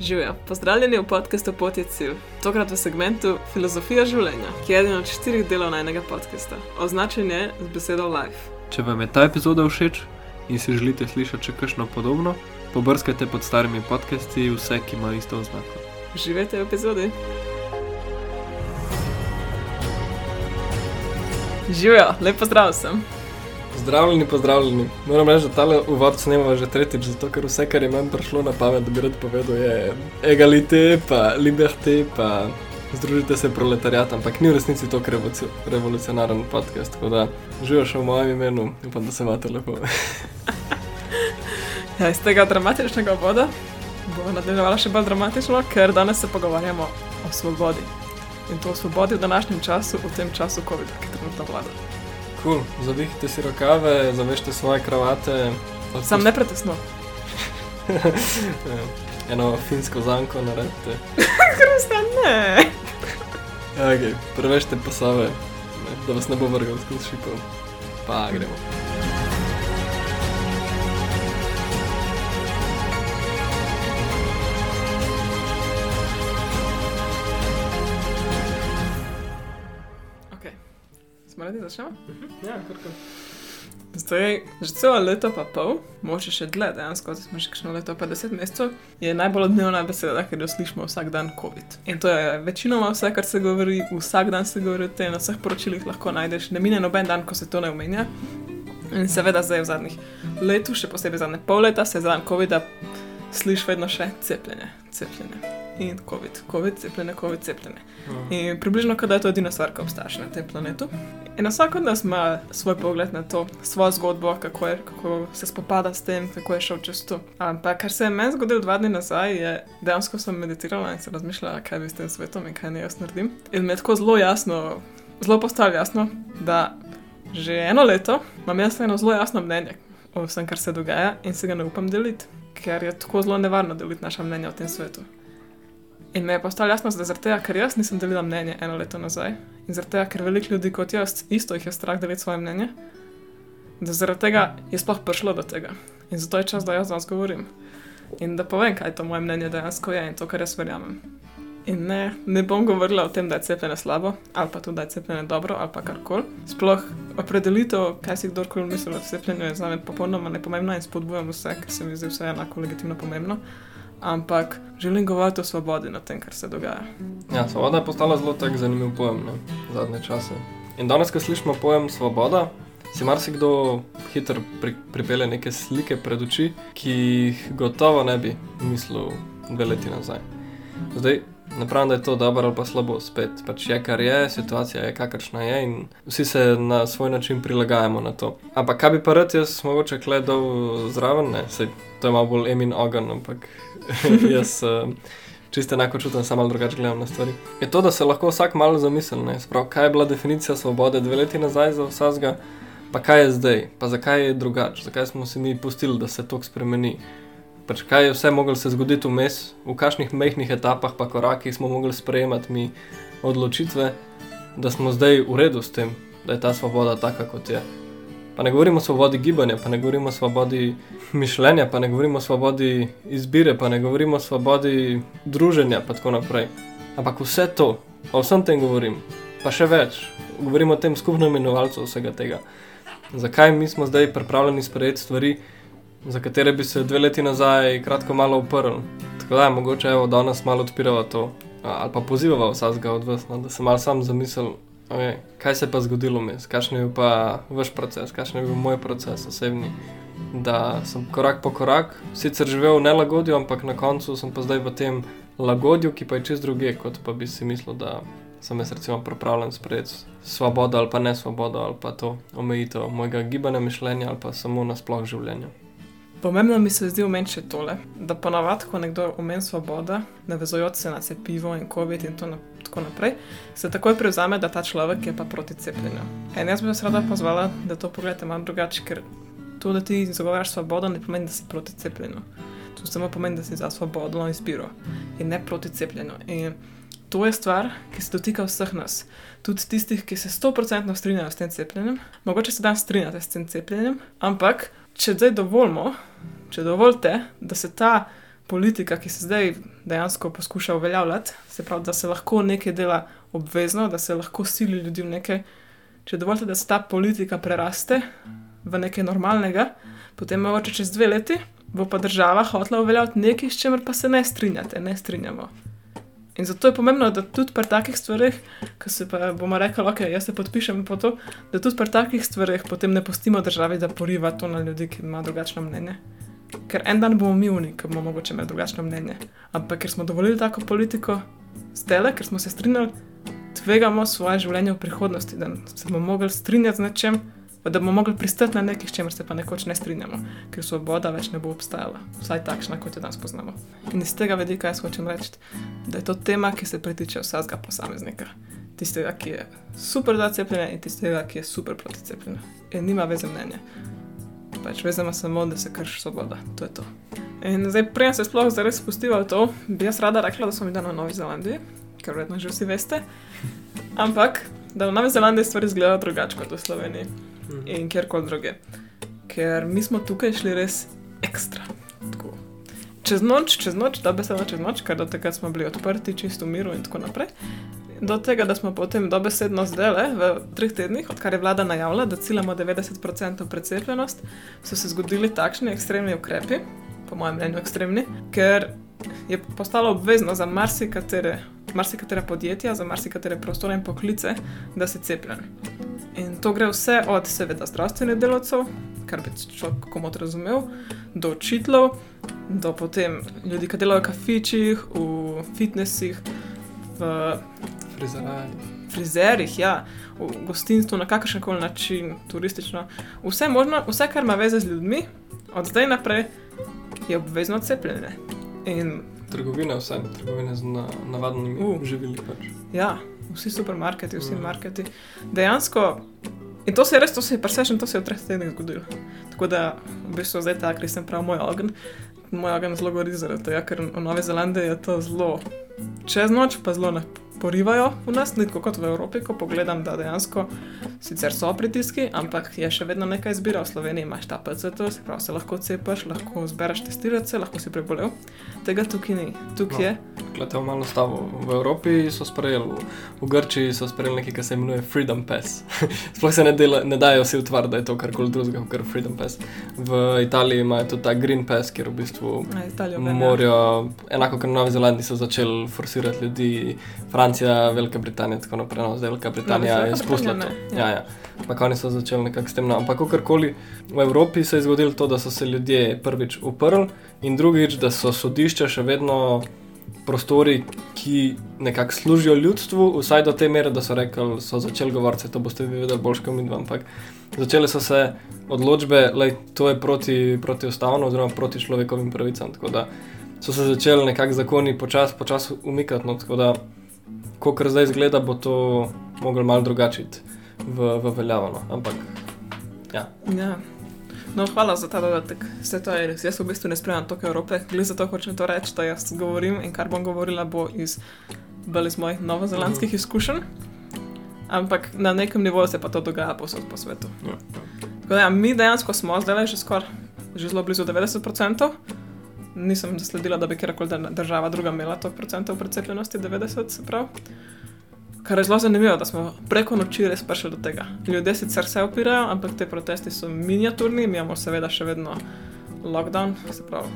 Živijo, pozdravljeni v podkastu Pot je cilj, tokrat v segmentu Filozofija življenja, ki je eden od štirih delov najnega podcasta. Označen je z besedo Life. Če vam je ta epizoda všeč in si želite slišati še kakšno podobno, pobrskajte pod starimi podcasti vse, ki imajo isto oznako. Živite v epizodi. Živijo, lepo zdrav sem. Pozdravljeni, pozdravljeni. Moram reči, da tale uvod snemamo že tretjič, zato ker vse, kar je meni prišlo na pamet, da bi rad povedal, je egalite, pa liberté, pa združite se proletariat, ampak ni v resnici to revoluci revolucionaren podcast, tako da živiš v mojem imenu, upam, da se imate lepo. ja, iz tega dramatičnega voda bomo nadaljevali še bolj dramatično, ker danes se pogovarjamo o svobodi. In to o svobodi v današnjem času, v tem času COVID-a, ki trenutno vlada. Cool. Zavihite si rokave, zavešte svoje kravate. Sam ne pretesno. Eno finsko zanko naredite. Krista, ne. Okay. Prevešte pasove, da vas ne bo vrgal skozi šipov. Pa gremo. Radi, začnemo? Ja, kar kar. Zdaj, že celo leto pa pol, moče še dlje, dejansko, da smo že kakšno leto pa deset mesecev, je najbolj odmevna beseda, ker jo slišimo vsak dan COVID. In to je večinoma vse, kar se govori, vsak dan se govori o tem, na vseh poročilih lahko najdeš, ne mine noben dan, ko se to ne omenja. In seveda zdaj v zadnjih letih, še posebej zadnje pol leta, se za dan COVID-a sliši vedno še cepljenje, cepljenje. In COVID, COVID, cepljenje, COVID, cepljenje. In približno, kot da je to edina stvar, obstaja še na tem planetu. In vsak od nas ima svoj pogled na to, svojo zgodbo, kako, je, kako se spopada s tem, kako je šel čez to. Ampak kar se je meni zgodilo dva dni nazaj, je dejansko sem meditirala in se razmišljala, kaj bi s tem svetom in kaj ne jaz naredim. In mi je tako zelo jasno, zelo postalo jasno, da že eno leto imam jaz eno zelo jasno mnenje o vsem, kar se dogaja in se ga ne upam deliti, ker je tako zelo nevarno deliti naša mnenja o tem svetu. In me je postalo jasno, da zaradi tega, ker jaz nisem delila mnenje eno leto nazaj in zaradi tega, ker veliko ljudi kot jaz isto jih je strah deliti svoje mnenje, da zaradi tega je sploh prišlo do tega. In zato je čas, da jaz danes govorim. In da povem, kaj to moje mnenje dejansko je in to, kar jaz verjamem. In ne, ne bom govorila o tem, da je cepljenje slabo, ali pa tudi, da je cepljenje dobro, ali pa karkoli. Sploh opredelitev, kaj si kdorkoli misli o cepljenju, je za me popolnoma nepomembna in spodbujam vse, ker se mi zdi vse enako legitimno pomembno ampak želim govoriti o svobodi na tem, kar se dogaja. Ja, svoboda je postala zelo tak zanimiv pojem ne, zadnje čase. In danes, ko slišimo pojem svoboda, si marsikdo hitro pri, pripelje neke slike pred oči, ki jih gotovo ne bi mislil dve leti nazaj. Zdaj, ne pravim, da je to dobro ali pa slabo, spet pač je, kar je, situacija je, kakršna je, in vsi se na svoj način prilagajamo na to. Ampak kaj bi pa rad jaz mogoče gledal zraven, ne, Sej, to je malo bolj emin ogen, ampak jaz uh, čisto enako čutim, samo malo drugače gledam na stvari. Je to, da se lahko vsak malo zamisli, sprav, kaj je bila definicija svobode dve leti nazaj za vsega, pa kaj je zdaj, pa zakaj je drugače, zakaj smo se mi pustili, da se to spremeni. Pač kaj je vse moglo se zgoditi vmes, v kakšnih mehkih etapah, pa korakih smo mogli sprejemati mi odločitve, da smo zdaj v redu s tem, da je ta svoboda taka, kot je. Pa ne govorimo o svobodi gibanja, pa ne govorimo o svobodi mišljenja, pa ne govorimo o svobodi izbire, pa ne govorimo o svobodi druženja in tako naprej. Ampak vse to, o vsem tem govorim, pa še več, govorimo o tem skupnem imenovalcu vsega tega. Zakaj mi smo zdaj pripravljeni sprejeti stvari, za katere bi se dve leti nazaj kratko malo uprli? Tako da je mogoče, evo, da nas malo odpirava to, ali pa pozivava vsakega od vas, no, da se malo sam zamisli. Okay. Kaj se je pa zgodilo vmes, kakšen je bil pa vaš proces, kakšen je bil moj proces osebni. Da sem korak po korak sicer živel v nelagodju, ampak na koncu sem pa zdaj v tem lagodju, ki pa je čist druge, kot pa bi si mislil, da sem jaz recimo pripravljen sprejeti svobodo ali pa ne svobodo ali pa to omejitev mojega gibanja, mišljenja ali pa samo nasploh življenja. Pomembno mi se zdi omeniti še tole, da ponavadi, ko nekdo omeni svobodo, navezujoč se na cepivo in COVID in to na, tako naprej, se takoj prevzame, da ta človek je pa proti cepljenju. In jaz bi vas rada pozvala, da to pogledate malo drugače, ker to, da ti zagovarjaš svobodo, ne pomeni, da si proti cepljenju. To samo pomeni, da si za svobodno izbiro in ne proti cepljenju. In to je stvar, ki se dotika vseh nas. Tudi tistih, ki se 100% strinjajo s tem cepljenjem. Mogoče se dan strinjate s tem cepljenjem, ampak če zdaj dovolimo, če dovolite, da se ta politika, ki se zdaj dejansko poskuša uveljavljati, se pravi, da se lahko nekaj dela obvezno, da se lahko sili ljudi v nekaj. Če dovolite, da se ta politika preraste v nekaj normalnega, potem mogoče čez dve leti bo pa država hotela uveljaviti nekaj, s čimer pa se ne strinjate, ne strinjamo. In zato je pomembno, da tudi pri takih stvareh, ki se pa bomo rekli, ok, jaz se podpišem po to, da tudi pri takih stvareh potem ne pustimo državi, da poriva to na ljudi, ki imajo drugačno mnenje. Ker en dan bomo mi unik, ki bomo mogoče imeli drugačno mnenje. Ampak ker smo dovolili tako politiko, stele, ker smo se strinjali, tvegamo svoje življenje v prihodnosti, da se bomo mogli strinjati z nečem, da bomo mogli pristati na nekaj, s čemer se pa nekoč ne strinjamo, ker svoboda več ne bo obstajala, vsaj takšna, kot jo danes poznamo. In iz tega vidika jaz hočem reči, da je to tema, ki se pritiče vsakega posameznika. Tistega, ki je super za cepljenje, in tistega, ki je super proti cepljenju. In nima veze mnenja. Pač veze ima samo, da se krši svoboda. To je to. In zdaj, prej se sploh zares spustiva v to, bi jaz rada rekla, da smo mi danes v Novi Zelandiji, ker verjetno že vsi veste. Ampak, da v Novi Zelandiji stvari izgledajo drugače kot v Sloveniji in kjerkoli druge. Ker mi smo tukaj šli res ekstra. Tako. Čez noč, čez noč, da besedno čez noč, ker do tega smo bili odprti, čisto v miru in tako naprej. Do tega, da smo potem dobesedno zdaj, v treh tednih, odkar je vlada najavila, da ciljamo 90% precepljenost, so se zgodili takšni ekstremni ukrepi, po mojem mnenju ekstremni, ker je postalo obvezno za marsikatere, marsikatera podjetja, za marsikatere prostore in poklice, da se cepijo. In to gre vse od, seveda, zdravstvenih delavcev, kar bi človek komot razumel, do učiteljev, do potem ljudi, ki delajo v kafičih, v fitnesih, v Frizeraj. frizerjih, ja, v gostinstvu na kakršen koli način, turistično. Vse možno, vse, kar ima veze z ljudmi, od zdaj naprej je obvezno cepljenje. In Trgovine, vse trgovine z na, navadnimi uh. živili. Pač. ja, vsi supermarketi, vsi marketi. Dejansko. In to se je res, to se je presešen, to se je v treh tednih zgodilo. Tako da, v bistvu zdaj ta, ker sem prav moj ogen, moj ogen zelo gori zaradi tega, ker v Novi Zelandiji je to zelo čez noč, pa zelo ne porivajo v nas, ni tako kot v Evropi, ko pogledam, da dejansko sicer so pritiski, ampak je še vedno nekaj izbira. V Sloveniji imaš ta PCT, se pravi, se lahko cepiš, lahko zbereš testirance, lahko si prebolel. Tega tukaj ni. Tukaj No. je. Glede, malo stavo. V Evropi so sprejeli, v, v Grčiji so sprejeli nekaj, kar se imenuje Freedom Pass. Sploh se ne, dela, ne dajo vsi utvar, da je to karkoli drugega kot Freedom Pass. V Italiji imajo tudi ta Green Pass, kjer v bistvu Ja, Italijo morajo, enako kot v Novi Zelandiji, so začeli forsirati ljudi, Francija, Velika Britanija, tako naprej. No, zdaj Velika Britanija Velika je spustila Britanija to. Ja, ja. ja. Ampak oni so začeli nekako s tem. No. Ampak kakorkoli v Evropi se je zgodilo to, da so se ljudje prvič uprli in drugič, da so sodišča še vedno prostori, ki nekako služijo ljudstvu, vsaj do te mere, da so rekli, so začeli govoriti, to boste vi vedeli boljš kot mi dva. Ampak začele so se odločbe, da to je proti, protiustavno oziroma proti človekovim pravicam. Tako da so se začeli nekako zakoni počasi počas umikati. No, tako da, kot zdaj izgleda, bo to moglo malo drugače iti v, v veljavo. No. Ampak ja. Ja. No, hvala za ta dodatek. Vse to je res. Jaz v bistvu ne spremljam toliko Evrope, glede za to hočem to reči, da jaz govorim in kar bom govorila, bo iz, iz mojih novozelandskih izkušenj. Ampak na nekem nivoju se pa to dogaja posod po svetu. Ja. Tako da ja, mi dejansko smo zdaj že skoraj, že zelo blizu 90%. Nisem zasledila, da bi kjerkoli država druga imela to procentov precepljenosti, 90 se pravi. Kar je zelo zanimivo, da smo preko noči res prišli do tega. Ljudje sicer se opirajo, ampak te protesti so miniaturni, mi imamo seveda še vedno lockdown, se pravi,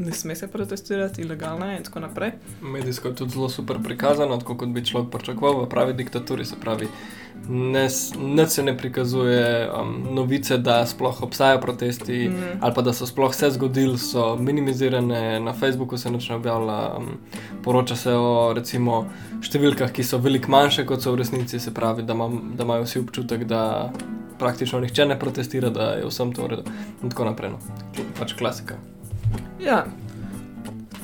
ne sme se protestirati, ilegalno je in tako naprej. Medijsko je tudi zelo super prikazano, tako kot bi človek pričakoval v pravi diktaturi. Se pravi, ne, nič se ne prikazuje um, novice, da sploh obstajajo protesti Mm. mm. ali pa da so sploh se zgodili, so minimizirane, na Facebooku se nič ne objavlja, um, poroča se o recimo številkah, ki so veliko manjše, kot so v resnici, se pravi, da, mam, da imajo vsi občutek, da praktično nihče ne protestira, da je vsem to v redu in tako naprej. No. Pač klasika. Ja,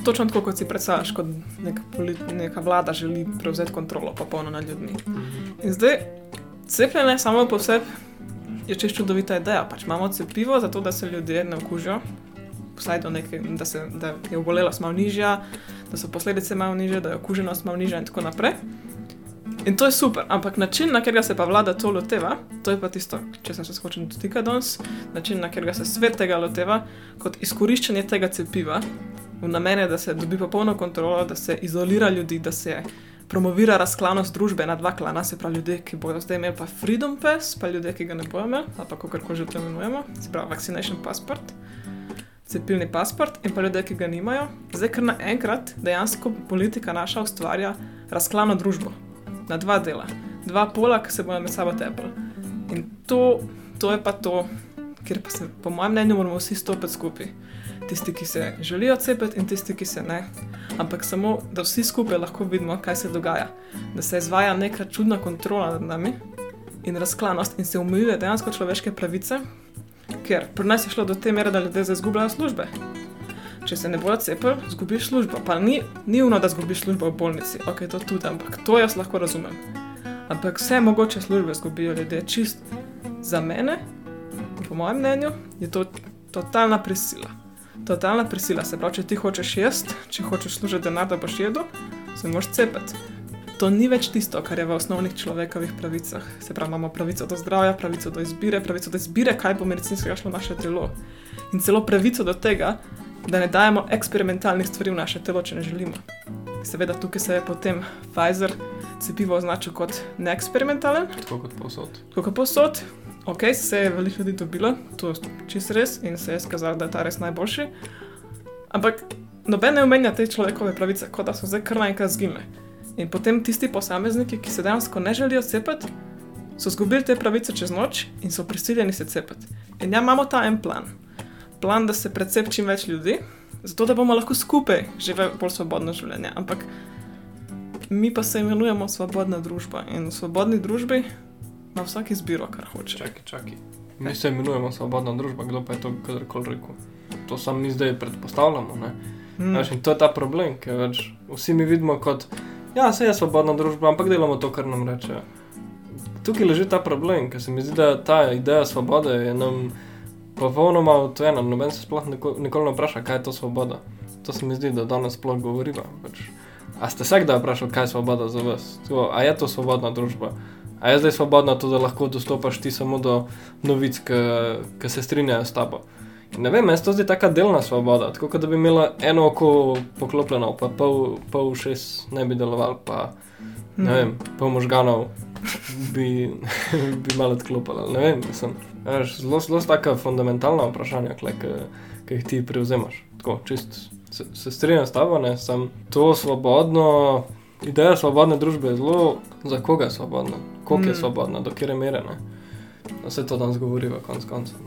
točno tako, kot si predstavljaš, kot nek polit, neka vlada želi prevzeti kontrolo popolno nad ljudmi. In zdaj, cepljenje samo po sebi je čest čudovita ideja. Pač imamo cepivo, zato da se ljudje ne okužijo, vsaj do neke, da, se, da je obolelost malo nižja, da so posledice malo nižje, da je okuženost malo nižja in tako naprej. In to je super, ampak način, na katerega se pa vlada to loteva, to je pa tisto, če sem se hočem dotikati danes, način, na katerega se svet tega loteva, kot izkoriščanje tega cepiva, v namene, da se dobi popolno kontrolo, da se izolira ljudi, da se promovira razklanost družbe na dva klana, se pravi ljudje, ki bodo zdaj imeli pa Freedom Pass, pa ljudje, ki ga ne bodo imeli, ali pa kako koli že to imenujemo, se pravi Vaccination Passport, cepilni pasport in pa ljudje, ki ga nimajo. Zdaj, ker naenkrat dejansko politika naša ustvarja razklano družbo na dva dela, dva pola, ki se bodo med sabo tepli. In to, to je pa to, kjer pa se, po mojem mnenju, moramo vsi stopiti skupaj. Tisti, ki se želijo cepiti, in tisti, ki se ne. Ampak samo, da vsi skupaj lahko vidimo, kaj se dogaja. Da se izvaja neka čudna kontrola nad nami in razklanost, in se omejuje dejansko človeške pravice, ker pri nas je šlo do te mere, da ljudje zdaj izgubljajo službe. Če se ne bodo cepili, izgubiš službo. Pa ni, uno, da izgubiš službo v bolnici, ok, to tudi, ampak to jaz lahko razumem. Ampak vse mogoče službe izgubijo ljudje čist za mene, po mojem mnenju, je to totalna prisila. Totalna prisila, se pravi, če ti hočeš jesti, če hočeš služiti denar, da boš jedel, se moraš cepiti. To ni več tisto, kar je v osnovnih človekovih pravicah. Se pravi, imamo pravico do zdravja, pravico do izbire, pravico do izbire, kaj bo medicinskega šlo v naše telo. In celo pravico do tega, da ne dajemo eksperimentalnih stvari v naše telo, če ne želimo. Seveda, tukaj se je potem Pfizer cepivo označil kot neeksperimentalen, Tako kot posod. tako kot posod. Ok, se je veliko ljudi dobilo, to je čist res in se je skazalo, da je ta res najboljši. Ampak noben ne omenja te človekove pravice, kot da so zdaj kar naenkrat zginile. In potem tisti posamezniki, ki se dejansko ne želijo cepiti, so izgubili te pravice čez noč in so prisiljeni se cepiti. In ja, imamo ta en plan. Plan, da se precepi čim več ljudi, zato da bomo lahko skupaj živeli bolj svobodno življenje. Ampak mi pa se imenujemo svobodna družba in v svobodni družbi ima vsak izbiro, kar hoče. Čakaj, čakaj. Mi se imenujemo svobodna družba, kdo pa je to kadarkoli rekel. To sam mi zdaj predpostavljamo. Ne? Hmm. Veš, in to je ta problem, ker več vsi mi vidimo kot, ja, se je svobodna družba, ampak delamo to, kar nam rečejo. Tukaj leži ta problem, ker se mi zdi, da ta ideja svobode je nam popolnoma odvojena. Noben se sploh nikoli ne vpraša, kaj je to svoboda. To se mi zdi, da danes sploh govoriva. Pač. A ste se kdaj vprašali, kaj je svoboda za vas? Tako, a je to svobodna družba? A je zdaj svobodna to, da lahko dostopaš ti samo do novic, ki se strinjajo s tabo? In Ne vem, meni se to zdi taka delna svoboda, tako kot da bi imela eno oko poklopljeno, pa pol, pol šest ne bi deloval, pa ne vem, pol možganov bi, bi malo odklopila. Ne vem, mislim. Veš, Zelo, zelo taka fundamentalna vprašanja, ki, jih ti prevzemaš. Tako, čist se, se strinjam s tabo, ne, sem to svobodno, ideja svobodne družbe je zelo, za koga je svobodna, koliko mm. je svobodna, do kere mere, ne. Da se to danes govori v konc koncev.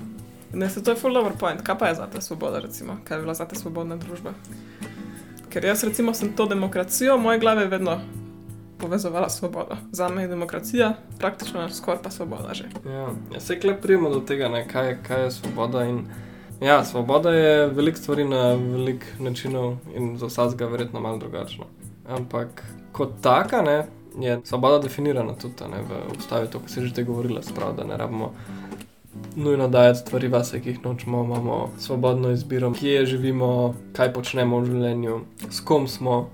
Ne, se to je full over point. Kaj pa je za te svoboda, recimo? Kaj je bila za te svobodna družba? Ker jaz, recimo, sem to demokracijo moje glave vedno povezovala svobodo. Za me je demokracija praktično skoraj pa svoboda že. Ja, ja se klep prijemo do tega, ne, kaj, kaj je svoboda. In, ja, svoboda je veliko stvari na velik načinov in za vsakega verjetno malo drugačno. Ampak kot taka ne, je svoboda definirana tudi ne, v ustavi, to, kar si že te govorila, sprav, da ne rabimo nujno dajati stvari vase, ki jih nočemo, imamo svobodno izbiro, kje živimo, kaj počnemo v življenju, s kom smo,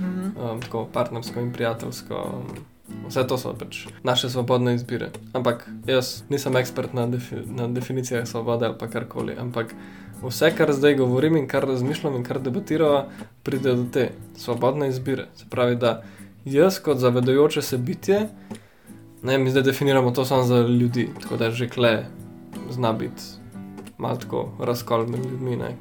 Mhm. um, tako partnersko in prijateljsko. Um, vse to so pač naše svobodne izbire. Ampak jaz nisem ekspert na, defi na definicijah svobode ali karkoli. Ampak vse, kar zdaj govorim in kar razmišljam in kar debatiramo, pride do te svobodne izbire. Se pravi, da jaz kot zavedajoče se bitje, ne mi zdaj definiramo to samo za ljudi, tako da že kle zna biti malo tako razkol med ljudmi. Ne?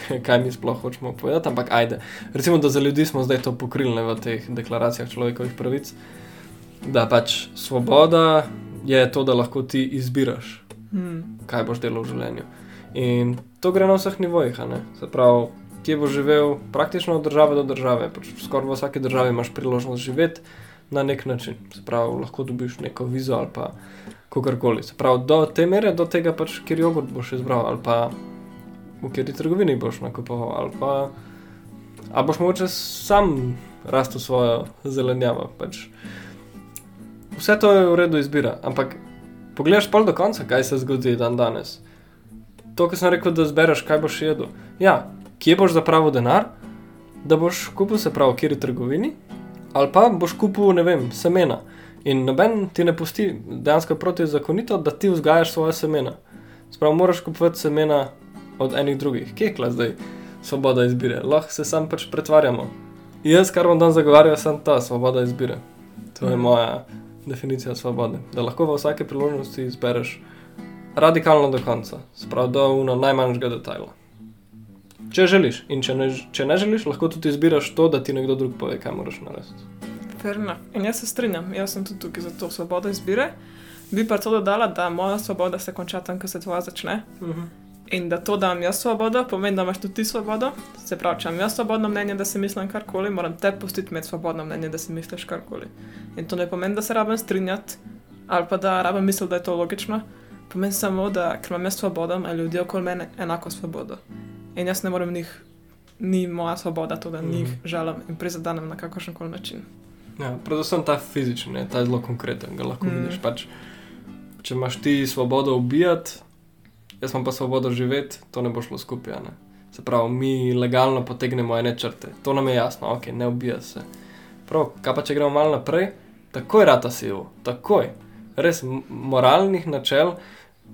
kaj mi sploh hočemo povedati, ampak ajde. Recimo, da za ljudi smo zdaj to pokrili ne, v teh deklaracijah človekovih pravic, da pač svoboda je to, da lahko ti izbiraš, Hmm. kaj boš delal v življenju. In to gre na vseh nivojih, ne. Se pravi, kje boš živel, praktično od države do države. Pač skoraj v vsaki državi imaš priložnost živeti na nek način. Se pravi, lahko dobiš neko vizo ali pa kakorkoli. Se pravi, do te mere, do tega pač, kjer jogurt boš izbral ali pa v kateri trgovini boš nakupoval ali pa a boš mogoče sam rastel svojo zelenjavo. Pač. Vse to je v redu izbira, ampak pogledaš pol do konca, kaj se zgodi dan danes. To, kar sem rekel, da zbereš, kaj boš jedel. Ja, kje boš zapravil denar, da boš kupil se prav v kjeri trgovini, ali pa boš kupil, ne vem, semena. In noben ti ne pusti, dejansko je protizakonito, da ti vzgajaš svoje semena. Sprav, moraš kupovati semena od enih drugih. Kje je zdaj svoboda izbire, lahko se sam pač pretvarjamo. Jaz, kar bom dan zagovarjal, sem ta svoboda izbire. To je Mhm. moja definicija svobode. Da lahko v vsaki priložnosti izbereš radikalno do konca, sprav do uno najmanjšega detajla. Če želiš, in če ne, če ne želiš, lahko tudi izbiraš to, da ti nekdo drug pove, kaj moraš narediti. Enough. In jaz se strinjam, jaz sem tudi tukaj za to svobodo izbire. Bi pa to dodala, da moja svoboda se konča tam, ko se tvoja začne. In da to, da imam jaz svobodo, pomeni, da imaš tudi ti svobodo. Se pravi, če imam jaz svobodno mnenje, da si mislim karkoli, moram te pustiti imeti svobodno mnenje, da si misliš karkoli. In to ne pomeni, da se rabim strinjati ali pa da rabim misliti, da je to logično. Pomeni samo, da ker imam jaz svobodo, imajo ljudje okoli mene enako svobodo. In jaz ne morem njih, ni moja svoboda to, da Mhm. njih žalim in prizadanem na kakršen koli način. Ja, predvsem ta fizični, ta je zelo konkreten, ga lahko Mm. mm. vidiš. Pač, če imaš ti svobodo ubijati, jaz imam pa svobodo živeti, to ne bo šlo skupaj. Ne? Se pravi, mi legalno potegnemo ene črte, to nam je jasno, ok, ne ubija se. Prav, kaj pa če gremo malo naprej, takoj rata sivo, takoj. Res moralnih načel,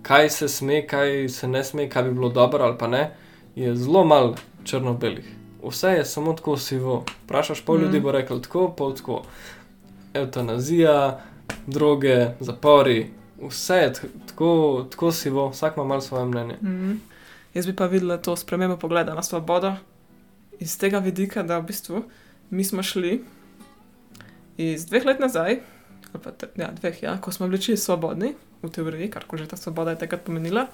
kaj se sme, kaj se ne sme, kaj bi bilo dobro ali pa ne, je zelo malo črno-belih. Vse je samo tako sivo. Vprašaš pol ljudi, bo rekel tako, pol tako. Eutanazija, droge, zapori, vse je tako, tako sivo, vsak ima malo svoje mnenje. Mm. Jaz bi pa videla to spremembo pogleda na svobodo iz tega vidika, da v bistvu mi smo šli iz dveh let nazaj, ali pa ja, dveh, ja, ko smo bili čisto svobodni, v teoriji, kar že ta svoboda je takrat pomenila,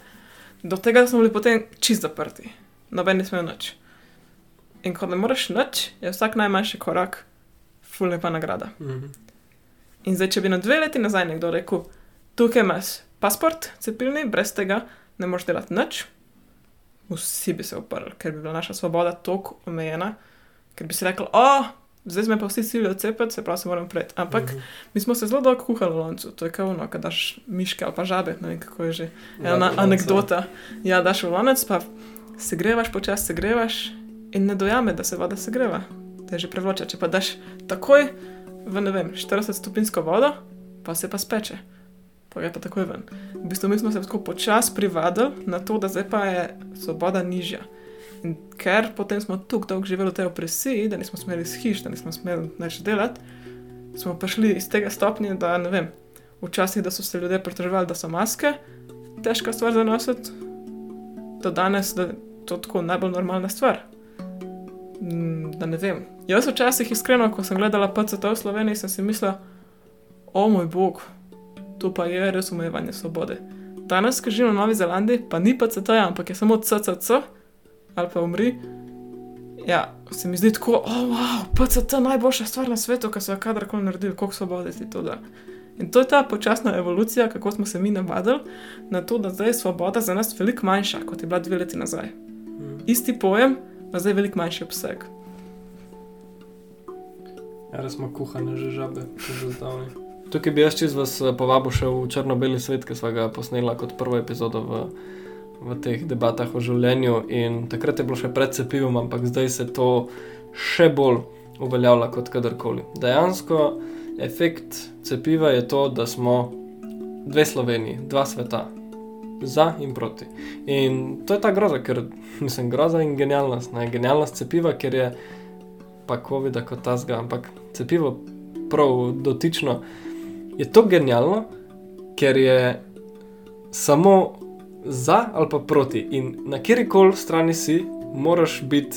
do tega, da smo bili potem čist zaprti. Noben ne smel nič. In ko ne moreš nič, je vsak najmanjši korak, ful lepa nagrada. In zdaj, če bi na dve leti nazaj nekdo rekel, tukaj imaš pasport, cepilni, brez tega ne moreš delati nič, vsi bi se uprli, ker bi bila naša svoboda tako omejena, ker bi si rekel, o, zdaj smo pa vsi silijo cepiti, se pravi, se moram preti. Ampak Mhm. mi smo se zelo dolgo kuhali v loncu, to je kao ono, kad daš miške ali pa žabe, ne vem kako je že. Ja, Ena to anekdota. Ja, daš v lonec, pa segrevaš, počasi segrevaš in ne dojame, da se voda segreva, da je že prevroča. Če pa daš takoj v, ne vem, 40 stopinjsko vodo, pa se pa speče. Pa je pa takoj ven. V bistvu mi smo se tako počasi privadili na to, da zdaj pa je svoboda nižja. In ker potem smo tako dolgo živeli v tej opresiji, da nismo smeli iz hiš, da nismo smeli več delati, smo prišli iz tega stopnja, da ne vem, včasih, so se ljudje pritoževali, da so maske težka stvar za nositi, do danes, da je to tako najbolj normalna stvar. Da ne vem. Jaz včasih iskreno, ko sem gledala PCT v Sloveniji, sem si mislila, o moj bog, to pa je res omejevanje svobode. Danes, ko živim v Novi Zelandiji, pa ni PCT, ampak je samo CCC ali pa umri. Ja, se mi zdi tako, oh, wow, PCT je najboljša stvar na svetu, ki so jo kadarkoli naredili, koliko svobode ti to da. In to je ta počasna evolucija, kako smo se mi navadili na to, da zdaj je svoboda za nas veliko manjša, kot je bila dve leti nazaj. Isti pojem, pa zdaj veliko manjši obseg. Ja, res smo kuhane že žabe, že zdavni. Tukaj bi jaz čez vas eh, povabil še v črno-beli svet, ki smo ga posnela kot prvo epizodo v, v teh debatah o življenju. In takrat je bilo še pred cepivom, ampak zdaj se to še bolj uveljavlja kot kadarkoli. Dejansko efekt cepiva je to, da smo dve Sloveniji, dva sveta. Za in proti. In to je ta groza, ker mislim, groza in genialnost. Ne? Genialnost cepiva, ker je pa COVID-a kot tazga, ampak cepivo prav dotično je to genialno, ker je samo za ali pa proti. In na kjer koli strani si, moraš biti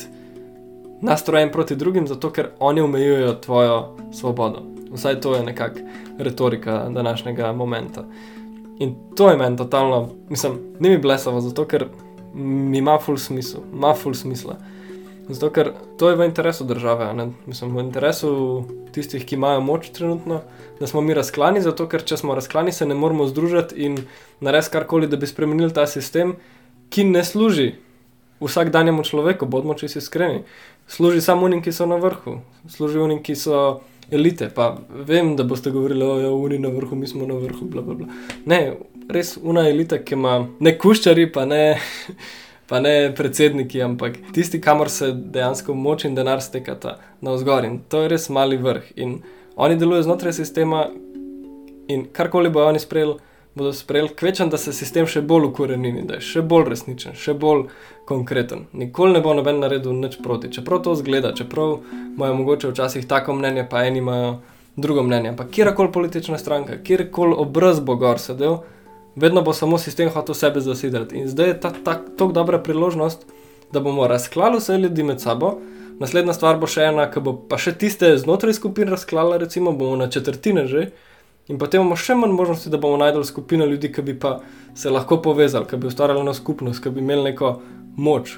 nastrojen proti drugim, zato ker oni omejujejo tvojo svobodo. Vsaj to je nekako retorika današnjega momenta. In to je meni totalno, mislim, ni mi blesavo, zato ker mi ima full smisel, ima full smisla. Zato, ker to je v interesu države, mislim, v interesu tistih, ki imajo moč trenutno, da smo mi razklani, zato ker če smo razklani, se ne moramo združiti in narediti karkoli, da bi spremenili ta sistem, ki ne služi vsakdanjemu človeku, bodimo čisto iskreni. Služi samo unim, ki so na vrhu, služi unim, ki so elite. Pa vem, da boste govorili, da je uni na vrhu, mi smo na vrhu, bla, bla, bla. Ne, res una elita, ki ima ne kuščari, pa ne. Pa ne predsedniki, ampak tisti, kamor se dejansko moč in denar stekata na vzgor. In to je res mali vrh. In oni delujejo znotraj sistema, in karkoli bojo oni sprejeli, bodo sprejeli, kvečem, da se sistem še bolj ukorenini, da je še bolj resničen, še bolj konkreten. Nikoli ne bo noben naredil nič proti. Čeprav to zgleda, čeprav imajo mogoče včasih tako mnenje, pa eni imajo drugo mnenje. Ampak kjerkoli politična stranka, kjerkoli obraz bo gor sedel, vedno bo samo sistem hotel sebe zasidati. In zdaj je ta tako dobra priložnost, da bomo razklali vse ljudi med sabo. Naslednja stvar bo še ena, ki bo pa še tiste znotraj skupin razklala, recimo bomo na četrtine že. In potem imamo še manj možnosti, da bomo najdel skupino ljudi, ki bi pa se lahko povezali, ki bi ustvarjali eno skupnost, ki bi imeli neko moč,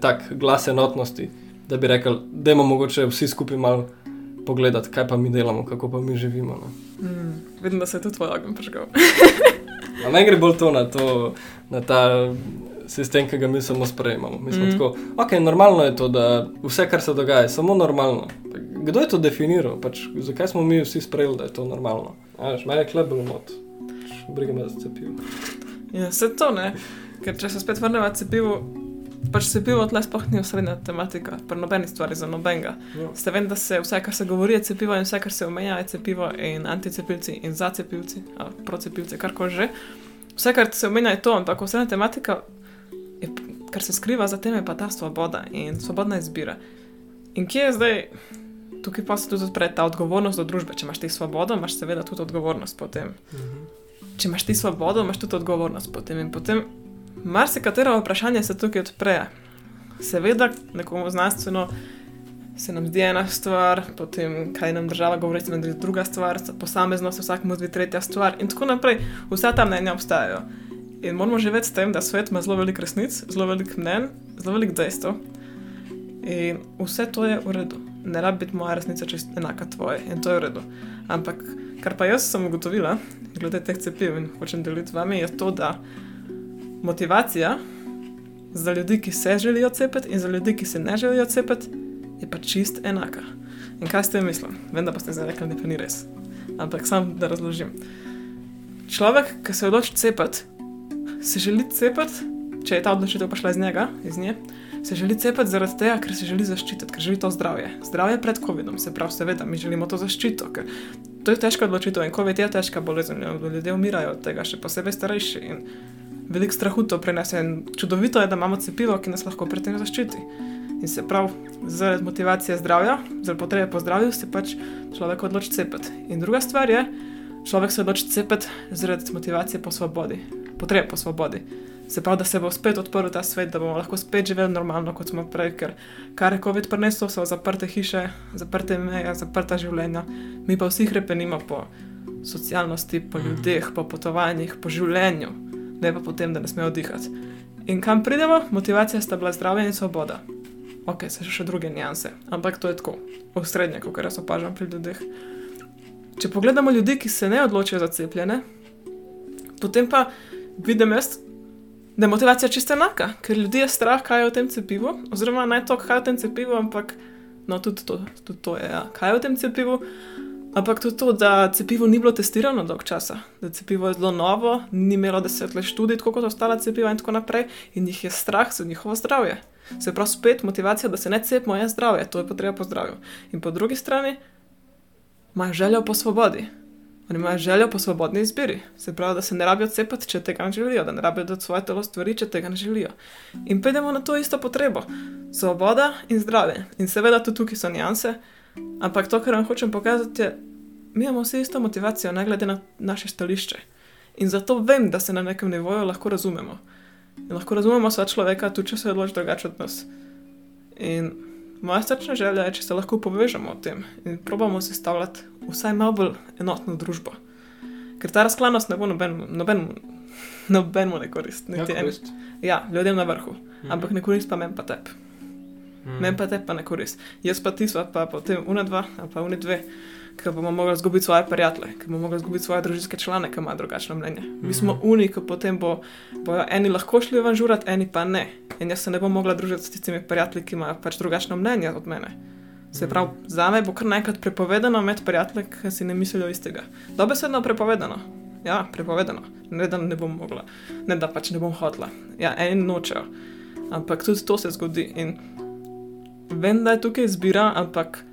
tak glas enotnosti, da bi rekli, da imamo mogoče vsi skupaj malo pogledati, kaj pa mi delamo, kako pa mi živimo. No. Mm, vidim, da se je tudi tvoj ogen prežgal. Ampak gre bolj to na, to, na ta sistem, ki ga mi samo sprejemamo. Mi smo mm. tako, ok, normalno je to, da vse, kar se dogaja, je samo normalno. Kdo je to definiral? Pač, zakaj smo mi vsi sprejeli, da je to normalno? Mene je klebelo not, briga me za cepivo. Ja, vse to ne, ker če se spet vrnemo k pač cepivo tle sploh ni osrednja tematika, pri nobeni stvari za nobenega. Ja. Ste vem, da se vse, kar se govori, je cepivo in vse, kar se omenja, je cepivo in anticepilci in zacepilci, procepilci, karkoli že. Vse, kar se omenja, je to, ampak osrednja tematika, je, kar se skriva za tem, je pa ta svoboda in svobodna izbira. In kje je zdaj, tukaj pa se tudi odpre ta odgovornost do družbe. Če imaš ti svobodo, imaš seveda tudi odgovornost potem. Mhm. Če imaš ti svobodo, imaš tudi odgovornost potem. In potem marsikatero vprašanje se tukaj odpre. Seveda, nekomu znanstveno se nam zdi ena stvar, potem kaj nam država govori, se nam zdi druga stvar, posamezno se vsakmu zdi tretja stvar in tako naprej. Vsa ta mnenja obstajajo. In moramo živeti s tem, da svet ima zelo veliko resnic, zelo veliko mnen, zelo veliko dejstev. In vse to je v redu. Ne rabi biti moja resnica čist enaka tvoje in to je v redu. Ampak kar pa jaz sem ugotovila, glede teh cepiv in hočem deliti z vami, je to, da motivacija za ljudi, ki se želijo cepiti, in za ljudi, ki se ne želijo cepiti, je pa čist enaka. In kaj ste mislili? Vem, da boste zdaj rekli, da ni res. Ampak sam da razložim. Človek, ki se odloči cepiti, se želi cepiti, če je ta odločitev prišla iz njega, iz nje, se želi cepiti zaradi tega, ker se želi zaščititi, ker želi to zdravje. Zdravje pred COVID-om, se pravi, seveda, mi želimo to zaščito, ker to je težka odločitev in COVID je težka bolezen, ljudje umirajo od tega, še posebej starejši. In veliko strahu to prenese. In čudovito je, da imamo cepivo, ki nas lahko pred tem zaščiti. In se prav, zaradi motivacije zdravja, zaradi potrebe po zdravju, se pač človek odloči cepiti. In druga stvar je, človek se odloči cepiti zaradi motivacije po svobodi, potrebe po svobodi. Se pravi, da se bo spet odprl ta svet, da bomo lahko spet živeli normalno, kot smo prej, ker kar je COVID prineslo, so zaprte hiše, zaprte meje, zaprta življenja. Mi pa vsi krepenimo po socialnosti, po ljudeh, po potovanjih, po življenju ne pa potem, da ne smejo dihati. In kam pridemo, motivacija sta bila zdravje in svoboda. Ok, se še druge nianse, ampak to je tako, osrednje, kot jaz opažam pri ljudeh. Če pogledamo ljudi, ki se ne odločijo za cepljene, potem pa vidim jaz, da je motivacija čisto enaka, ker ljudi je strah, kaj je v tem cepivu, oziroma naj to, kaj je v tem cepivu, ampak no, tudi to, tudi to je, ja. kaj je v tem cepivu. Ampak tudi to, da cepivo ni bilo testirano dolgo časa, da cepivo je zelo novo, ni imelo deset let študij, tako kot ostala cepiva in tako naprej, in jih je strah za njihovo zdravje. Se pravi, spet motivacija, da se ne cepimo, je zdravje, to je potreba po zdravju. In po drugi strani imajo željo po svobodi. Oni imajo željo po svobodni izbiri. Se pravi, da se ne rabijo cepiti, če tega ne želijo, da ne rabijo dati svoje telo stvari, če tega ne želijo. In pridemo na to isto potrebo. Svoboda in zdravje. In seveda tudi tukaj so nianse. Ampak to, kar vam hočem pokazati, je, mi imamo vsi isto motivacijo, ne glede na naše stališče. In zato vem, da se na nekem nivoju lahko razumemo. In lahko razumemo sva človeka, tudi če se odloči drugače od nas. In moja srčna želja je, če se lahko povežemo o tem in probamo sestavljati vsaj malo bolj enotno družbo. Ker ta razklanost ne bo nobenemu noben, noben ne korist. Ja, korist. ja, ljudem na vrhu. Mhm. Ampak ne korist pa meni pa tebi. Mm. Meni pa te pa ne korist. Jaz pa ti sva pa potem una dva, ali pa uni dve, ki bomo mogli izgubiti svoje prijatelje, ki bomo mogli izgubiti svoje družinske člane, ki imajo drugačno mnenje. Mm. Mi smo mhm. uni, ki potem bo, bojo eni lahko šli ven žurati, eni pa ne. In jaz se ne bom mogla družiti s tistimi prijatelji, ki imajo pač drugačno mnenje od mene. Se mhm. pravi, za me bo kar naenkrat prepovedano imeti prijatelje, ki si ne mislijo istega. Dobesedno prepovedano. Ja, prepovedano. Ne da ne bom mogla, ne da pač ne bom hotla. Ja, eni nočejo. Ampak tudi to se zgodi. In vem, da je tukaj izbira, ampak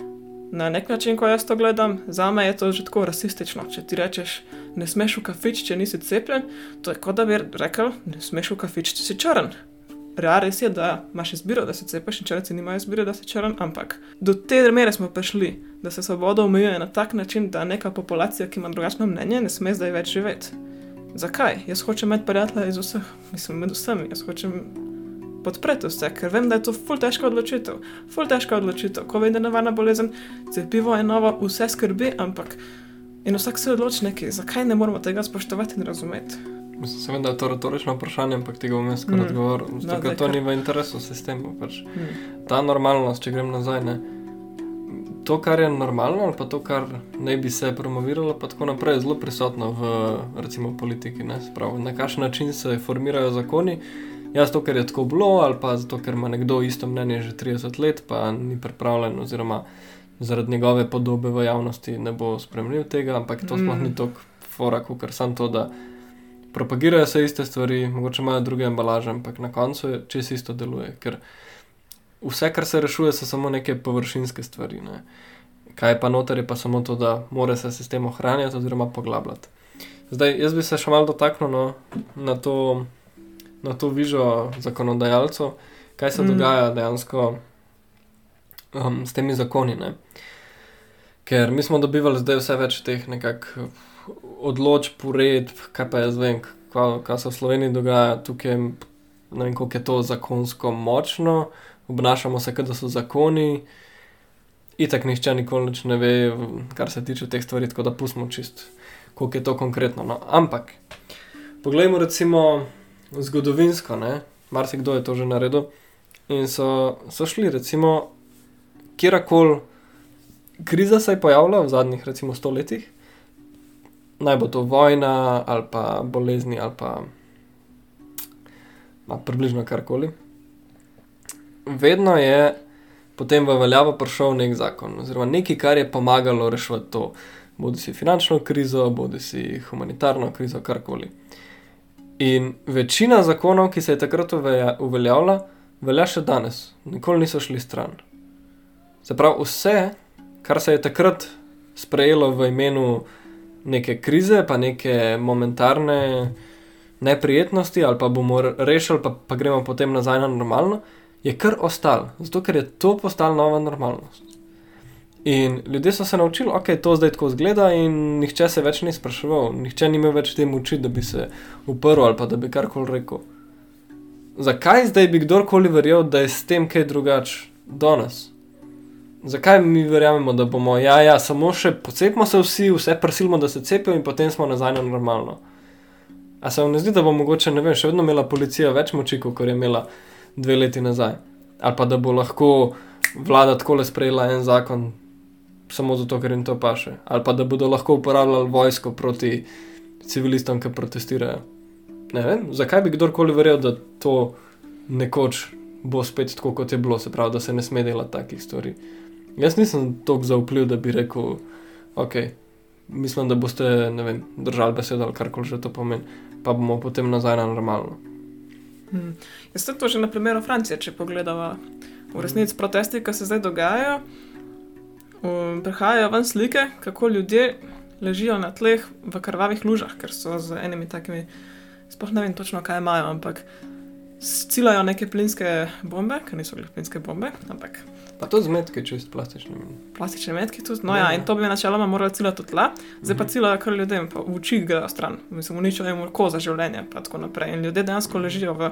Na nek način, ko jaz to gledam, za me je to že tako rasistično. Če ti rečeš, ne smeš v kafič, če nisi cepljen, to je kot da bi rekel, ne smeš v kafič, če si črn. Ja, res je, da imaš izbiro, da se cepiš, in črnci nimajo izbire, da si črn, ampak do te mere smo prišli, da se svoboda omejuje na tak način, da neka populacija, ki ima drugačno mnenje, ne sme zdaj več živeti. Zakaj? Jaz hočem imeti prijatelje iz vseh, mislim, med vsemi, jaz hočem podpreti vse, ker vem, da je to ful težka odločitev. Ful težka odločitev, ko vem, da je nevarna bolezen, cepivo je novo, vse skrbi, ampak in vsak se odloči nekaj, zakaj ne moramo tega spoštovati in razumeti. Mislim, seveda, da je to retorično vprašanje, ampak tega bom jaz kar Mm. odgovoril. No, Zato, ker to ni v interesu sistema. Pač. Hmm. Ta normalnost, če grem nazaj, ne. To, kar je normalno, ali pa to, kar naj bi se promoviralo, pa tako naprej, je zelo prisotno v recimo, politiki. Ne? Se Pravi, na kakšen način se formirajo zakoni. Jaz to, ker je tako bilo, ali pa zato, ker ima nekdo isto mnenje že 30 let, pa ni pripravljen, oziroma zaradi njegove podobe v javnosti ne bo spremljal tega, ampak to sploh Mm. ni tako fora, kot samo to, da propagirajo se iste stvari, mogoče imajo druge embalaže, ampak na koncu je čez isto deluje. Ker vse, kar se rešuje, so samo neke površinske stvari. Ne. Kaj je pa noter, je pa samo to, da mora se sistem ohranjati oziroma poglabljati. Zdaj, jaz bi se še malo dotaknil no, na to, na to vižo zakonodajalcev, kaj se Mm. dogaja dejansko um, s temi zakoni. Ne. Ker mi smo dobivali zdaj vse več teh nekakšnih odločb, uredb, kaj pa jaz vem, kaj, kaj se v Sloveniji dogaja tukaj. Ne vem, koliko je to zakonsko močno, obnašamo se, kot da so zakoni. Itak nihče nikoli ne ve, kar se tiče teh stvari, tako da pustimo čist, koliko je to konkretno. No. Ampak, poglejmo recimo zgodovinsko, ne? marsikdo je to že naredil. In so, so šli, recimo, kjerkoli kriza se je pojavila v zadnjih, recimo, stoletjih, naj bo to vojna ali pa bolezni ali pa ma, približno karkoli. Vedno je potem v veljavo prišel nek zakon, oziroma nekaj, kar je pomagalo rešiti to, bodi si finančno krizo, bodi si humanitarno krizo, karkoli. In večina zakonov, ki se je takrat uveljavila, velja še danes, nikoli niso šli stran. Se pravi, vse, kar se je takrat sprejelo v imenu neke krize, pa neke momentarne neprijetnosti, ali pa bomo rešili, pa, pa gremo potem nazaj na normalno, je kar ostalo, zato ker je to postala nova normalnost. In ljudje so se naučili, ok, to zdaj tako zgleda, in nihče se več ni spraševal, nihče ni imel več te moči, da bi se uprl ali pa da bi karkoli rekel. Zakaj zdaj bi kdorkoli verjel, da je s tem kaj drugače danes? Zakaj mi verjamemo, da bomo, ja, ja, samo še pocepimo se vsi, vse prisilimo, da se cepijo in potem smo nazaj na normalno? A se vam ne zdi, da bo mogoče, ne vem, še vedno imela policija več moči, kot je imela dve leti nazaj? Ali pa da bo lahko vlada tako le sprejela en zakon, samo zato, ker jim to paše? Ali pa da bodo lahko uporabljali vojsko proti civilistom, ki protestirajo? Ne vem, zakaj bi kdorkoli verjel, da to nekoč bo spet tako, kot je bilo, se pravi, da se ne sme delati takih stvari. Jaz nisem toliko zaupljiv, da bi rekel, ok, mislim, da boste, ne vem, držali besedo ali karkoli že to pomeni, pa bomo potem nazaj na normalno. Hmm. Jaz sem to že na primeru Francije, če pogledava v resnici protesti, ki se zdaj dogajajo. Um, prihajajo ven slike, kako ljudje ležijo na tleh v krvavih lužah, ker so z enimi takimi, sploh ne vem točno, kaj imajo, ampak cilajo neke plinske bombe, ki niso bile plinske bombe, ampak Pa to zmetke čist plastične. plastične metke tudi. No, Ja, ja, in to bi načeloma morali ciljati v tla, zdaj pa Mhm. ciljajo kar ljudem, pa v oči grejo stran, mislim, uničijo jim oko za življenje, pa tako naprej. In ljudje dejansko ležijo v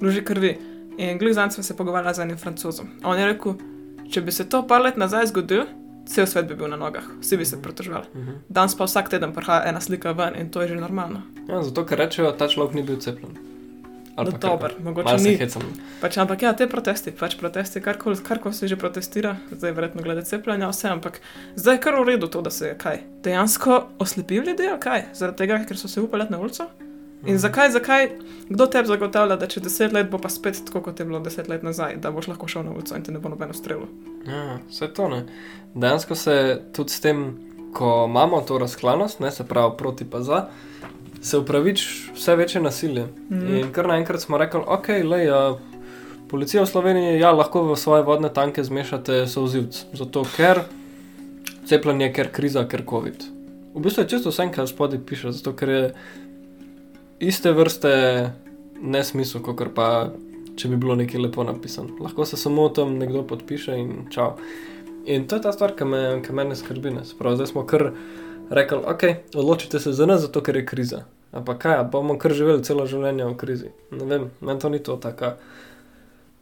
luži krvi. In glizanc sem se pogovarjala z enim francozom. On je rekel, če bi se to par let nazaj zgodilo, cel svet bi bil na nogah, vsi bi se pritoževali. Mhm. Danes pa vsak teden prihaja ena slika ven in to je že normalno. Ja, zato, ker rečejo, ta človek ni bil cepljen. No, dober, mogoče ni. Pač, ampak ja, te protesti, pač protesti, karkoli kar se že protestira, zdaj verjetno glede cepljenja, vse, ampak zdaj je kar v redu to, da se je kaj. Dejansko oslepili ljudi, ali kaj? Zaradi tega, ker so se upali na ulico? In zakaj, zakaj, kdo tebi zagotavlja, da čez deset let bo pa spet tako, kot je bilo deset let nazaj, da boš lahko šel na ulico in te ne bo nobeno strelo? Ja, vse to ne. Dejansko se tudi s tem, ko imamo to razklanost, ne, se pravi proti pa za, se upravič vse večje nasilje. Mhm. In kar naenkrat smo rekli, ok, le, ja, policija v Sloveniji, ja, lahko v svoje vodne tanke zmešate sozivc. Zato ker cepljenje, ker kriza, ker COVID. V bistvu je čisto vse, kar spodaj piše, zato ker je iste vrste nesmisel, kot pa če bi bilo nekaj lepo napisano. Lahko se samo o tem nekdo podpiše in čau. In to je ta stvar, ki me, ki me ne skrbi. Ne. Sprav, zdaj smo kar rekli, ok, odločite se za nas, zato ker je kriza. Ampak kaj, bomo kar živeli celo življenje v krizi. Ne vem, meni to ni to taka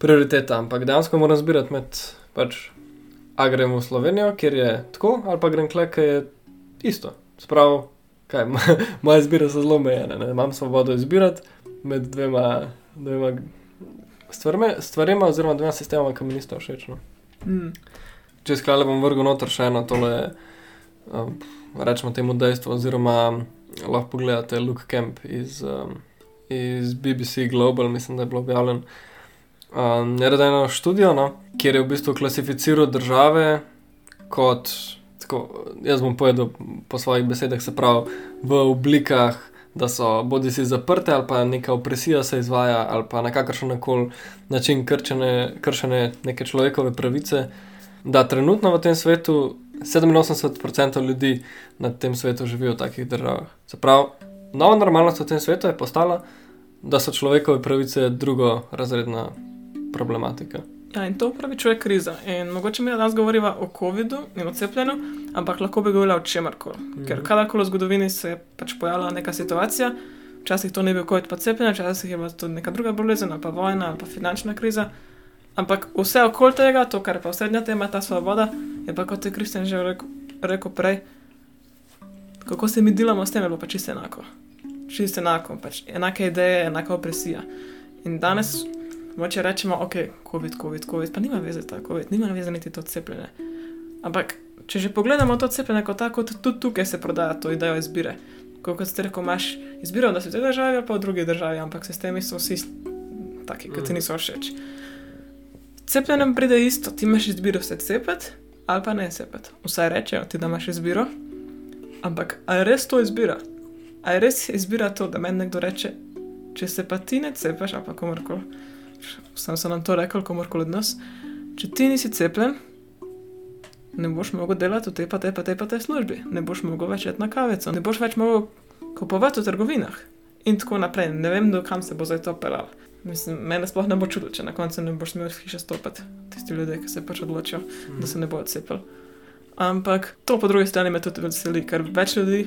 prioriteta, ampak dejansko moram zbirati med, pač, a grem v Slovenijo, kjer je tako, ali pa grem klek, ki je isto. Sprav, kaj, moje izbire so zelo omejene, imam svobodo izbirati med dvema, dvema stvarima, oziroma dvema sistemama, ki mi nista všeč. No. Mm. Če sklale bom vrgel noter še eno tole, um, rečemo temu dejstvo, oziroma lahko pogledate Luke Camp iz, um, iz BBC Global, mislim, da je bilo objavljen. Um, je redel eno študijo, no, kjer je v bistvu klasificiral države kot, tako, jaz bom povedal po svojih besedah, se pravi v oblikah, da so bodi si zaprte ali pa neka opresija se izvaja ali pa na kakršen koli način krčene, kršene neke človekove pravice. Da trenutno v tem svetu 87% ljudi na tem svetu živijo v takih državah. Se pravi, nova normalnost v tem svetu je postala, da so človekove pravice drugorazredna problematika. Ja, in to pravi človek kriza. In mogoče mi danes govorimo o COVID-u in o cepljenju, ampak lahko bi govorila o čemarkoli. Mm -hmm. Ker kadarkoli v zgodovini se je pač pojavila neka situacija, včasih to ni bil COVID, pa cepljenje, včasih je bila to neka druga bolezen, pa vojna, ali pa finančna kriza. Ampak vse okoli tega, to, kar pa vsrednja tema, ta svoboda, je pa kot je Kristjan že rekel, rekel prej, kako se mi delamo s tem, je pa čisto enako. Čisto enako, pač enake ideje, enaka opresija. In danes, če rečemo, ok, COVID, COVID, COVID, pa nima veze ta COVID, nima veze niti to cepljenje. Ampak, če že pogledamo to cepljenje kot tako, tudi tukaj se prodaja to idejo izbire. Kot ste rekel, imaš izbiro, da si v tej državi ali pa v drugi državi, ampak sistemi so vsi taki, ki ti niso všeč. Cepljenjem pride isto, ti imaš izbiro se cepiti ali pa ne cepiti. Vsaj rečejo ti, da imaš izbiro, ampak ali res to izbira? Ali res izbira to, da meni nekdo reče, če se pa ti ne cepiš, ali pa komorkoli, sem se nam to rekel, komorkoli od nas, če ti nisi cepljen, ne boš mogel delati v tej pa tej pa tej pa tej službi, ne boš mogel več jeti na kavico, ne boš več mogel kupovati v trgovinah in tako naprej. Ne vem, do kam se bo zdaj to pelalo. Mislim, mene sploh ne bo čudilo, če na koncu ne boš smel iz hiše stopiti. Tisti ljudje, ki se pač odločijo, mm. da se ne bodo cepili. Ampak to po drugi strani me tudi veseli, ker več ljudi,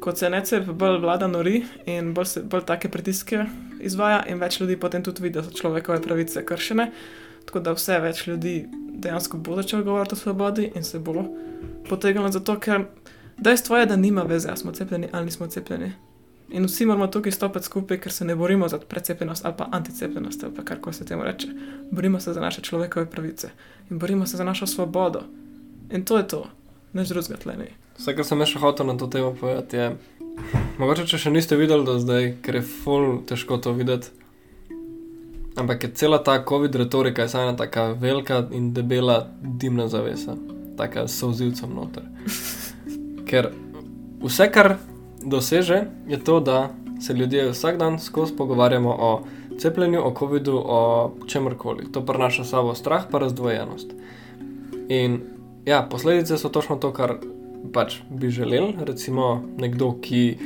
kot se ne cepi, bolj vlada nori in bolj, se, bolj take pritiske izvaja, in več ljudi potem tudi vidi, da so človekove pravice kršene. Tako da vse več ljudi dejansko bo začelo govoriti o svobodi in se bo potegnilo zato, ker dejstvo je, da nima veze, ali smo cepljeni ali nismo cepljeni. In vsi moramo tukaj stopiti skupaj, ker se ne borimo za precepljenost ali pa anticepljenost ali kar koli se temu reče. Borimo se za naše človekove pravice in borimo se za našo svobodo. In to je to, neč drugega tleni. Vse, kar sem še hotel na to temo povedati, je, mogoče če še niste videli do zdaj, ker je ful težko to videti. Ampak je cela ta COVID retorika, je ena tako velika in debela dimna zavesa, tako s sozivcem noter. Ker vse, kar doseže, je to, da se ljudje vsak dan skozi pogovarjamo o cepljenju, o COVID-u, o čemkoli. To prenaša sabo strah, pa razdvojenost. In ja, posledice so točno to, kar pač bi želeli. Recimo nekdo, ki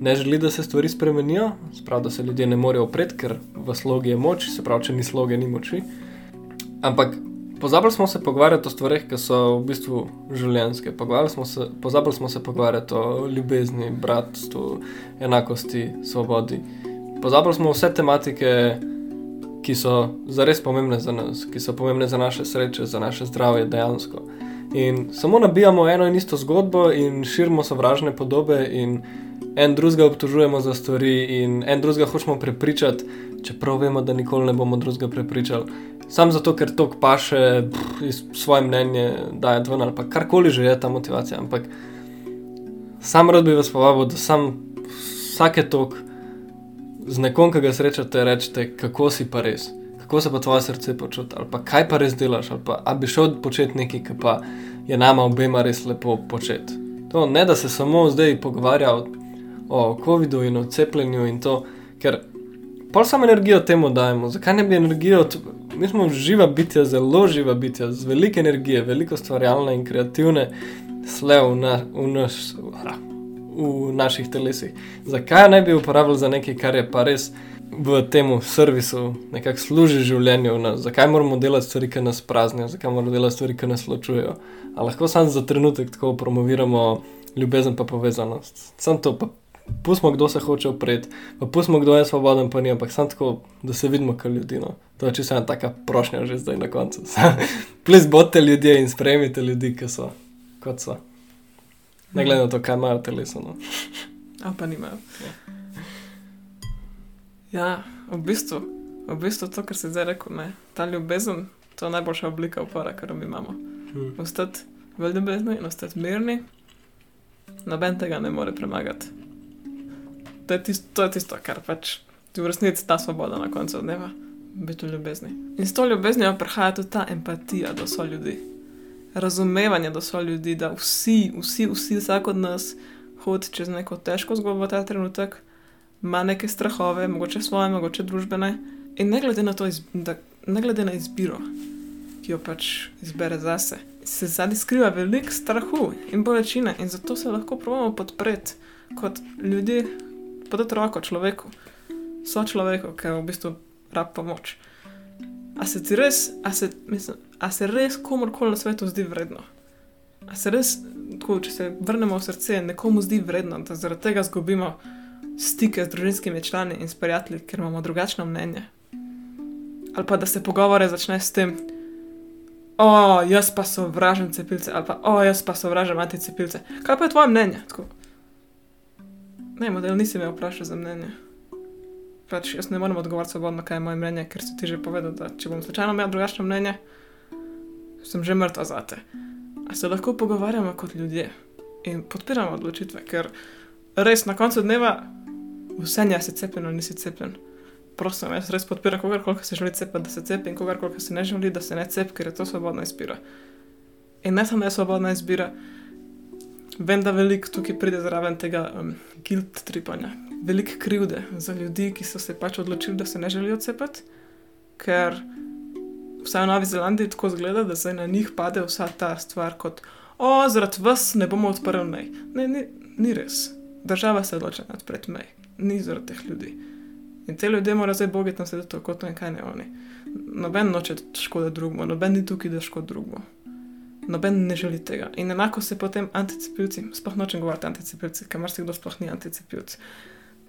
ne želi, da se stvari spremenijo, sprav, da se ljudje ne morejo opreti, ker v slogi je moč, se pravi, če ni sloge, ni moči. Ampak Pozabili smo se pogovarjati o stvarih, ki so v bistvu življenjske. Smo se, pozabili smo se pogovarjati o ljubezni, bratstvu, enakosti, svobodi. Pozabili smo vse tematike, ki so zares pomembne za nas, ki so pomembne za naše sreče, za naše zdravje dejansko. In samo nabijamo eno in isto zgodbo in širimo sovražne podobe, in en drugega obtožujemo za stvari, in en drugega hočemo prepričati, čeprav vemo, da nikoli ne bomo drugega prepričali. Sam zato, ker to paše svoje mnenje, da je dven ali pa karkoli že je ta motivacija. Ampak sam rad bi vas povabil, da sam vsake tok z nekom, ki ga srečate, rečete, kako si pa res, kako se pa tvoje srce počuti, ali pa kaj pa res delaš, ali pa bi šel početi nekaj, kar pa je nama obema res lepo početi. To ne da se samo zdaj pogovarja o, o COVID-u in o cepljenju in to, ker pa samo energijo temu dajemo. Zakaj ne bi energijo? Mi smo živa bitja, zelo živa bitja, z veliko energije, veliko stvarjalne in kreativne. slev v, na, v, naš, v naših telesih. Zakaj ne bi uporabljali za nekaj, kar je pa res v tem servisu, nekako služi življenju? Na, zakaj moramo delati stvari, ki nas praznijo, zakaj moramo delati stvari, ki nas ločujejo? A lahko samo za trenutek tako promoviramo ljubezen pa povezanost. Sam to pa. Pustimo, kdo se hoče opreti, pa pustimo, kdo je svoboden, pa ni, ampak samo tako, da se vidimo kot ljudi. No. To je čisto ena taka prošnja, že zdaj na koncu. Plis bodite ljudje in sprejmite ljudi, ki so kot so. Ne glede na to, kaj imajo teleso. No. A pa nimajo. Ja, v bistvu, v bistvu to, kar si zdaj rekel, ne. ta ljubezen, to je najboljša oblika upora, kar mi imamo. Hm. Ostati v ljubezni in ostati mirni, noben tega ne more premagati. To je tisto, to je tisto kar pač ti v resnici ta svoboda na koncu dneva, biti v ljubezni. In s to ljubeznijo prihaja tudi ta empatija do so ljudi. Razumevanje do so ljudi, da vsi, vsi, vsi, vsak od nas hodi čez neko težko zgodbo v ta trenutek, ima neke strahove, mogoče svoje, mogoče družbene. In ne glede na to, iz, da, ne glede na izbiro, ki jo pač izbere zase, se zadnji skriva veliko strahu in bolečine, in zato se lahko pravimo podpreti kot ljudje, podati roko človeku, so človeku, je v bistvu rab pomoč. A se ti res, a se, mislim, a se res komorkoli na svetu zdi vredno? A se res, tako, če se vrnemo v srce, nekomu zdi vredno, da zaradi tega izgubimo stike z družinskimi člani in s prijatelji, ker imamo drugačno mnenje? Ali pa da se pogovore začne s tem, o, jaz pa sovražim cepilce, ali pa o, jaz pa sovražim anticepilce. Kaj pa je tvoje mnenje? Tako. Ne, model nisi me vprašal za mnenje. Pač jaz ne morem odgovoriti svobodno, kaj je moje mnenje, ker si ti že povedal, da če bom slučajno imel drugačno mnenje, sem že mrtva za te. A se lahko pogovarjamo kot ljudje in podpiramo odločitve, ker res na koncu dneva vse nja si cepljen ali nisi cepljen. Prosim, jaz res podpiram kogarkoli, ki se želi cepiti, da se cepi in kogarkoli, ki se ne želi, da se ne cepi, ker je to svobodna izbira. In ne samo je svobodna izbira, vem, da veliko tukaj pride zraven tega um, guilt tripanja, veliko krivde za ljudi, ki so se pač odločili, da se ne želijo cepiti, ker vsaj v Novi Zelandiji tako zgleda, da zdaj na njih pade vsa ta stvar kot, o, zaradi vas ne bomo odprli mej. Ne, ni, ni res. Država se odloča odpreti mej, ni zaradi teh ljudi. In te ljudje morajo zdaj bogati na svetu, kot in kaj ne oni. Noben noče škode drugemu, noben ni tukaj, da škodi drugemu. Noben ne želi tega. In enako se potem anticepilci, sploh nočem govoriti anticepilci, ker marsikdo sploh ni anticepilc.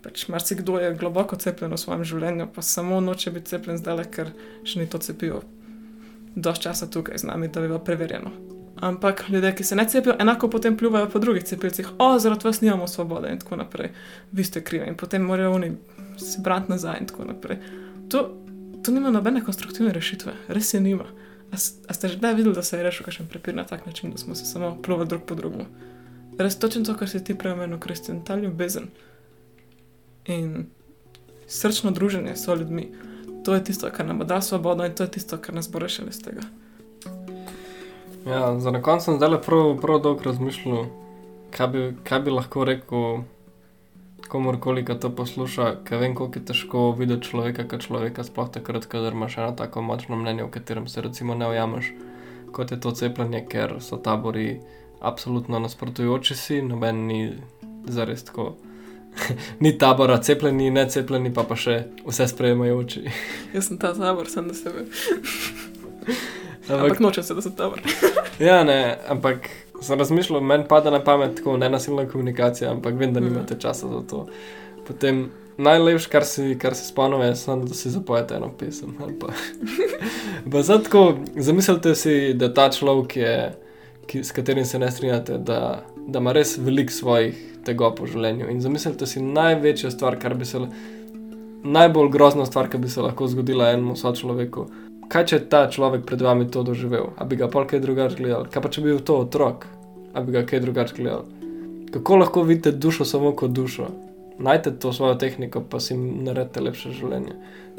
Pač marsikdo je globoko cepljen v svojem življenju, pa samo noče biti cepljen zdaj, ker še ni to cepivo. Dož časa tukaj z nami, da bi bilo preverjeno. Ampak ljudje, ki se ne cepijo, enako potem pljuvajo po drugih cepilcih, o, zaradi vas nimamo svobode in tako naprej, vi ste krivi in potem morajo oni se brati nazaj in tako naprej. To, to nima nobene konstruktivne rešitve, res je nima. A, ste že kdaj videli, da se je rešil kakšen prepir na tak način, da smo se samo pljuvali drug po drugemu? Res točno to, kar si ti prej omenil, Kristjan, ta ljubezen in srčno druženje s ljudmi. To je tisto, kar nam dalo svobodo in to je tisto, kar nas bo rešilo iz tega. Ja, za na koncu sem zdaj prav, prav dolgo razmišljal, kaj bi, kaj bi lahko rekel komorkoli, ki to posluša, ker vem, koliko je težko videti človeka kot človeka, sploh takrat, kadar imaš eno tako močno mnenje, v katerem se recimo ne ujameš, kot je to cepljenje, ker so tabori absolutno nasprotujoči si, noben ni zares tako. ni tabora, cepljeni, ne cepljeni, pa pa še vse sprejemajoči. Jaz sem ta tabor, sem na sebe. Ampak, Ampak nočem se, da sem tabor. Ja, ne, ampak sem razmišljal, meni pada na pamet tako nenasilna komunikacija, ampak vem, da nimate časa za to. Potem najlepše, kar si, kar si spomnim, je samo, da si zapojete eno pesem. tako, zamislite si, da ta človek, je, ki, s katerim se ne strinjate, da, da ima res veliko svojih tegob v življenju. In zamislite si največjo stvar, kar bi se, la- najbolj grozna stvar, ki bi se lahko zgodila enemu sočloveku. Kaj če ta človek pred vami to doživel? A bi ga pa kaj drugače gledal? Kaj pa če bi bil to otrok? A bi ga kaj drugače gledal? Kako lahko vidite dušo samo kot dušo? Najte to svojo tehniko, pa si naredite lepše življenje.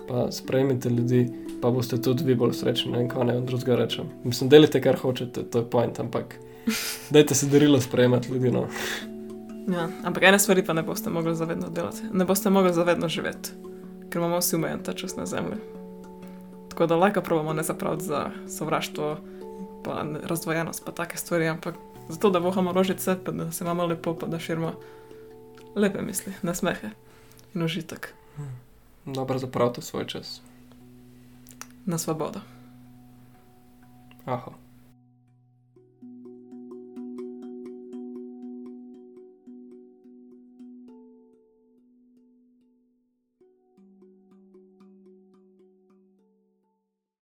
Pa sprejmite ljudi, pa boste tudi vi bolj srečni, ne vem, kaj naj vam drugega rečem. Mislim, delite, kar hočete, to je point, ampak dajte si darilo sprejemati ljudi. No. Ja, ampak ene stvari pa ne boste mogli zavedno delati, ne boste mogli zavedno živeti, ker imamo vsi omejen ta čas na zemlji. Tako da lahko pravimo ne zapraviti za sovraštvo, pa razdvojenost, pa take stvari, ampak zato, da vohamo rožice, pa da se imamo lepo, pa da širimo lepe misli, nasmehe in užitek. Hm. Dobro, zapravite svoj čas. Na svobodo. Aha.